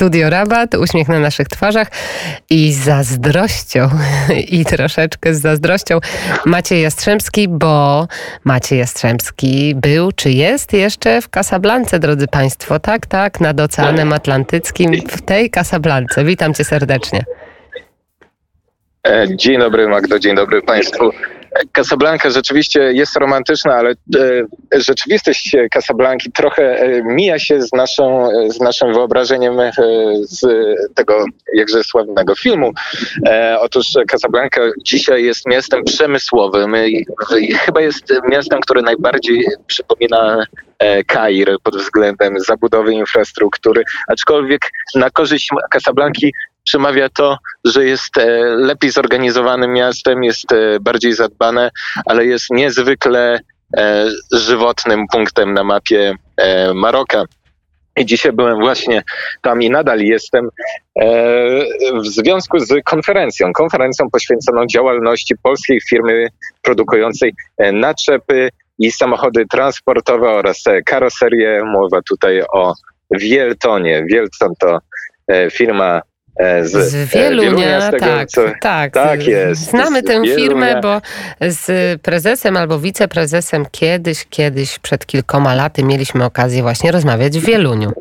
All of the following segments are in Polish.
Studio Rabat, uśmiech na naszych twarzach i zazdrością, i troszeczkę z zazdrością Maciej Jastrzębski, bo Maciej Jastrzębski był, czy jest jeszcze w Casablance, drodzy Państwo, tak, tak, nad Oceanem Atlantyckim, w tej Casablance. Witam Cię serdecznie. E, dzień dobry Magdo, dzień dobry Państwu. Casablanca rzeczywiście jest romantyczna, ale e, rzeczywistość Casablanki trochę e, mija się z, naszą, z naszym wyobrażeniem e, z tego jakże sławnego filmu. Otóż Casablanca dzisiaj jest miastem przemysłowym i, chyba jest miastem, które najbardziej przypomina Kair pod względem zabudowy infrastruktury, aczkolwiek na korzyść Casablanki przemawia to, że jest e, lepiej zorganizowanym miastem, jest e, bardziej zadbane, ale jest niezwykle e, żywotnym punktem na mapie Maroka. I dzisiaj byłem właśnie tam i nadal jestem w związku z konferencją. Konferencją poświęconą działalności polskiej firmy produkującej naczepy i samochody transportowe oraz karoserie. Mowa tutaj o Wieltonie. Wielton to firma z, z e, Wielunia, z tak, co, tak, tak jest. Znamy tę Wielunia. firmę, bo z prezesem albo wiceprezesem kiedyś, kiedyś przed kilkoma laty mieliśmy okazję właśnie rozmawiać w Wieluniu.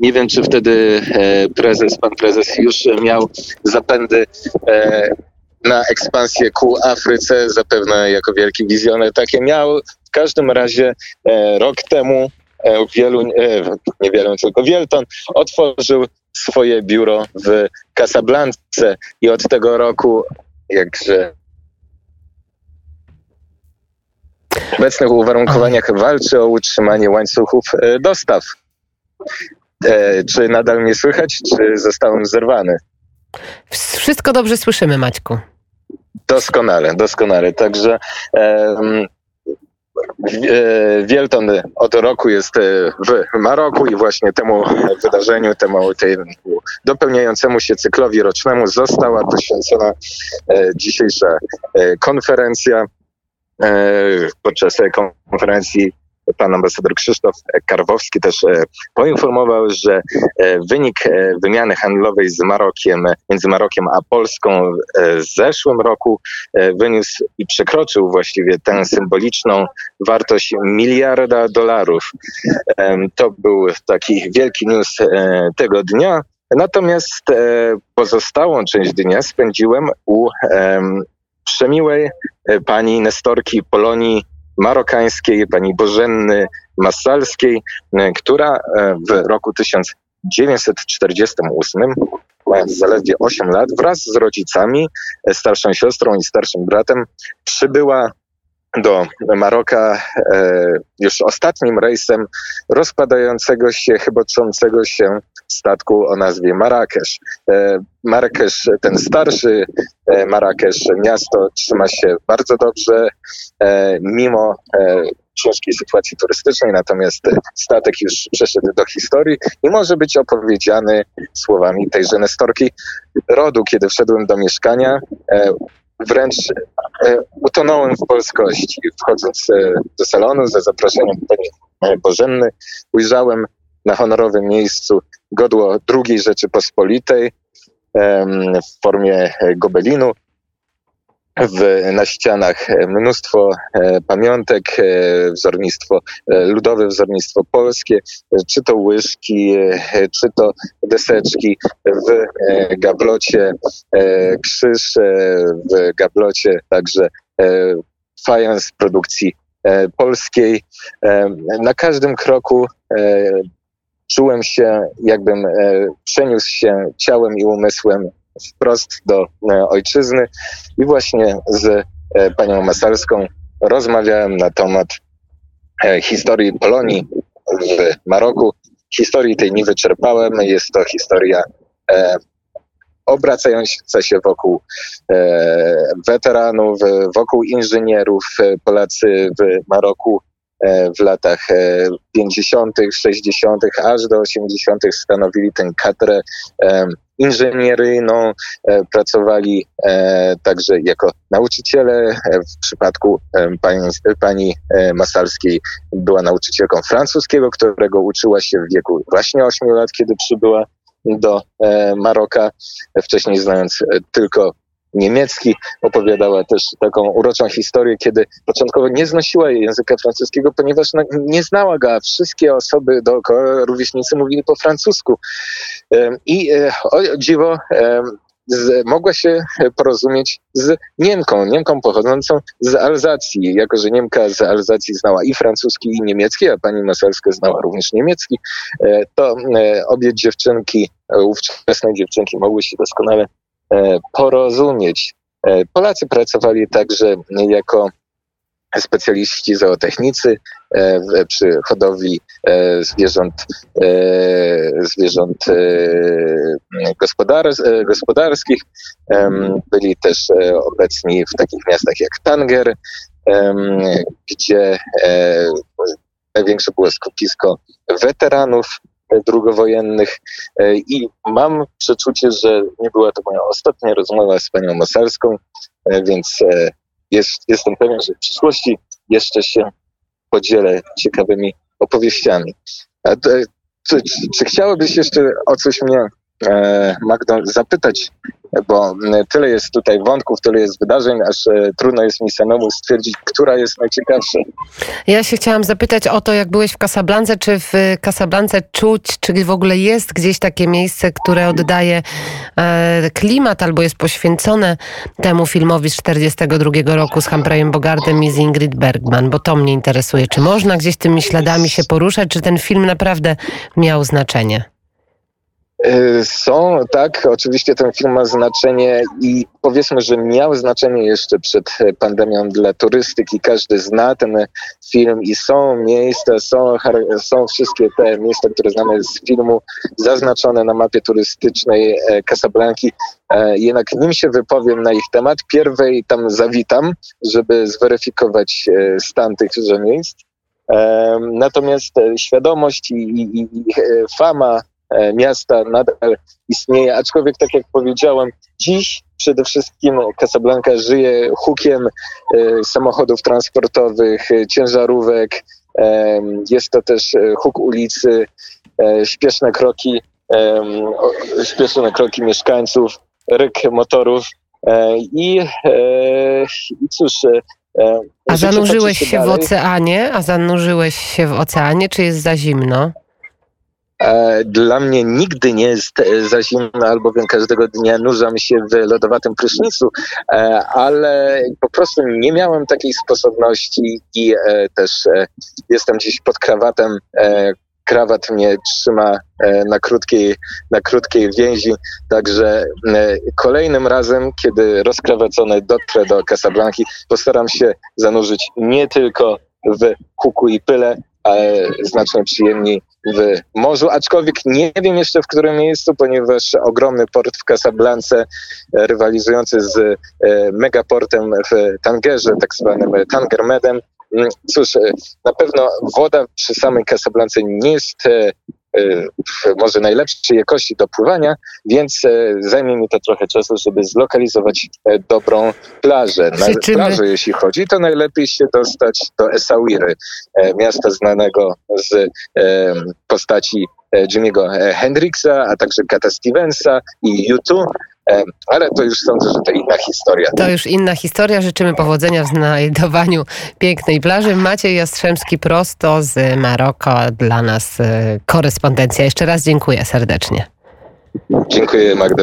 Nie wiem, czy wtedy e, prezes, pan prezes już miał zapędy na ekspansję ku Afryce, zapewne jako wielki wizjoner takie miał. W każdym razie rok temu Wieluń, nie Wieluń, tylko Wielton otworzył swoje biuro w Casablance i od tego roku jakże w obecnych uwarunkowaniach walczy o utrzymanie łańcuchów e, dostaw. E, czy nadal mnie słychać, czy zostałem zerwany? Wszystko dobrze słyszymy, Maćku. Doskonale, doskonale. Także E, Wielton od roku jest e, w Maroku i właśnie temu wydarzeniu, temu dopełniającemu się cyklowi rocznemu została poświęcona e, dzisiejsza konferencja. Podczas konferencji pan ambasador Krzysztof Karwowski też e, poinformował, że e, wynik e, wymiany handlowej z Marokiem, między Marokiem a Polską w zeszłym roku wyniósł i przekroczył właściwie tę symboliczną wartość miliarda dolarów. To był taki wielki news tego dnia. Natomiast pozostałą część dnia spędziłem u przemiłej pani Nestorki Polonii marokańskiej, pani Bożenny Masalskiej, e, która e, w roku 1948 mając zaledwie 8 lat, wraz z rodzicami, e, starszą siostrą i starszym bratem, przybyła do Maroka e, już ostatnim rejsem rozpadającego się, chyboczącego się statku o nazwie Marrakesz. E, Marrakesz, ten starszy e, Marrakesz, miasto trzyma się bardzo dobrze, e, mimo ciężkiej sytuacji turystycznej, natomiast statek już przeszedł do historii i może być opowiedziany słowami tejże Nestorki rodu, kiedy wszedłem do mieszkania. Wręcz utonąłem w polskości. Wchodząc do salonu za zaproszeniem pani Bożenny, ujrzałem na honorowym miejscu godło II Rzeczypospolitej w formie gobelinu, w, na ścianach mnóstwo e, pamiątek, e, wzornictwo e, ludowe, wzornictwo polskie, czy to łyżki, czy to deseczki w gablocie, krzyż w gablocie, także fajans produkcji polskiej. Na każdym kroku czułem się, jakbym przeniósł się ciałem i umysłem wprost do e, ojczyzny i właśnie z e, panią Masalską rozmawiałem na temat e, historii Polonii w Maroku. Historii tej nie wyczerpałem. Jest to historia obracająca się wokół weteranów, wokół inżynierów. Polacy w Maroku w latach 50., 60., aż do 80. stanowili tę kadrę inżynieryjną, pracowali także jako nauczyciele. W przypadku pani, pani Masalskiej była nauczycielką francuskiego, którego uczyła się w wieku właśnie 8 lat, kiedy przybyła do Maroka, wcześniej znając tylko niemiecki. Opowiadała też taką uroczą historię, kiedy początkowo nie znosiła języka francuskiego, ponieważ nie znała go, a wszystkie osoby dookoła, rówieśnicy mówili po francusku. I e, o dziwo, z, mogła się porozumieć z Niemką, Niemką pochodzącą z Alzacji. Jako, że Niemka z Alzacji znała i francuski, i niemiecki, a pani Maselska znała również niemiecki, e, to e, obie dziewczynki, ówczesne dziewczynki mogły się doskonale porozumieć. E, Polacy pracowali także jako specjaliści zootechnicy e, przy hodowli zwierząt, zwierząt gospodar, gospodarskich. Byli też obecni w takich miastach jak Tanger, gdzie największe było skupisko weteranów drugowojennych e, i mam przeczucie, że nie była to moja ostatnia rozmowa z panią Masarską, e, więc e, jest, jestem pewien, że w przyszłości jeszcze się podzielę ciekawymi opowieściami. A, czy, czy chciałabyś jeszcze o coś mnie, Magdo, zapytać bo tyle jest tutaj wątków, tyle jest wydarzeń, aż e, trudno jest mi samemu stwierdzić, która jest najciekawsza. Ja się chciałam zapytać o to, jak byłeś w Casablance, czy w Casablance czuć, czy w ogóle jest gdzieś takie miejsce, które oddaje e, klimat albo jest poświęcone temu filmowi z 42 roku z Humphreyem Bogartem i z Ingrid Bergman, bo to mnie interesuje. Czy można gdzieś tymi śladami się poruszać, czy ten film naprawdę miał znaczenie? Y, są, tak, oczywiście ten film ma znaczenie i powiedzmy, że miał znaczenie jeszcze przed pandemią dla turystyki. Każdy zna ten film i są miejsca, są, są wszystkie te miejsca, które znamy z filmu, zaznaczone na mapie turystycznej e, Casablanki. E, jednak nim się wypowiem na ich temat, pierwej tam zawitam, żeby zweryfikować e, stan tychże miejsc. Natomiast świadomość i, i, i fama E, miasta nadal istnieje, aczkolwiek tak jak powiedziałem, dziś przede wszystkim Casablanca żyje hukiem e, samochodów transportowych, e, ciężarówek, jest to też huk ulicy, śpieszne kroki, śpieszne kroki mieszkańców, ryk motorów i, i cóż, a zanurzyłeś się, się w oceanie? A zanurzyłeś się w oceanie, czy jest za zimno? E, dla mnie nigdy nie jest e, za zimno, albowiem każdego dnia nurzam się w lodowatym prysznicu, e, ale po prostu nie miałem takiej sposobności i też jestem dziś pod krawatem. Krawat mnie trzyma na krótkiej, na krótkiej więzi, także kolejnym razem, kiedy rozkrawacony dotrę do Casablanki, postaram się zanurzyć nie tylko w huku i pyle, znacznie przyjemniej w morzu, aczkolwiek nie wiem jeszcze w którym miejscu, ponieważ ogromny port w Casablance rywalizujący z e, megaportem w Tangerze, tak zwanym Tangermedem. Mm, cóż, e, na pewno woda przy samej Casablance nie jest Y, może najlepszej jakości do pływania, więc e, zajmie mi to trochę czasu, żeby zlokalizować e, dobrą plażę. Na Życzymy... plażę, jeśli chodzi, to najlepiej się dostać do Essaouiry, e, miasta znanego z postaci Jimmy'ego Hendrixa, a także Kata Stevensa i U2, ale to już sądzę, że to inna historia. To już inna historia. Życzymy powodzenia w znajdowaniu pięknej plaży. Maciej Jastrzębski prosto z Maroko dla nas e, korespondencja. Jeszcze raz dziękuję serdecznie. Dziękuję Magda.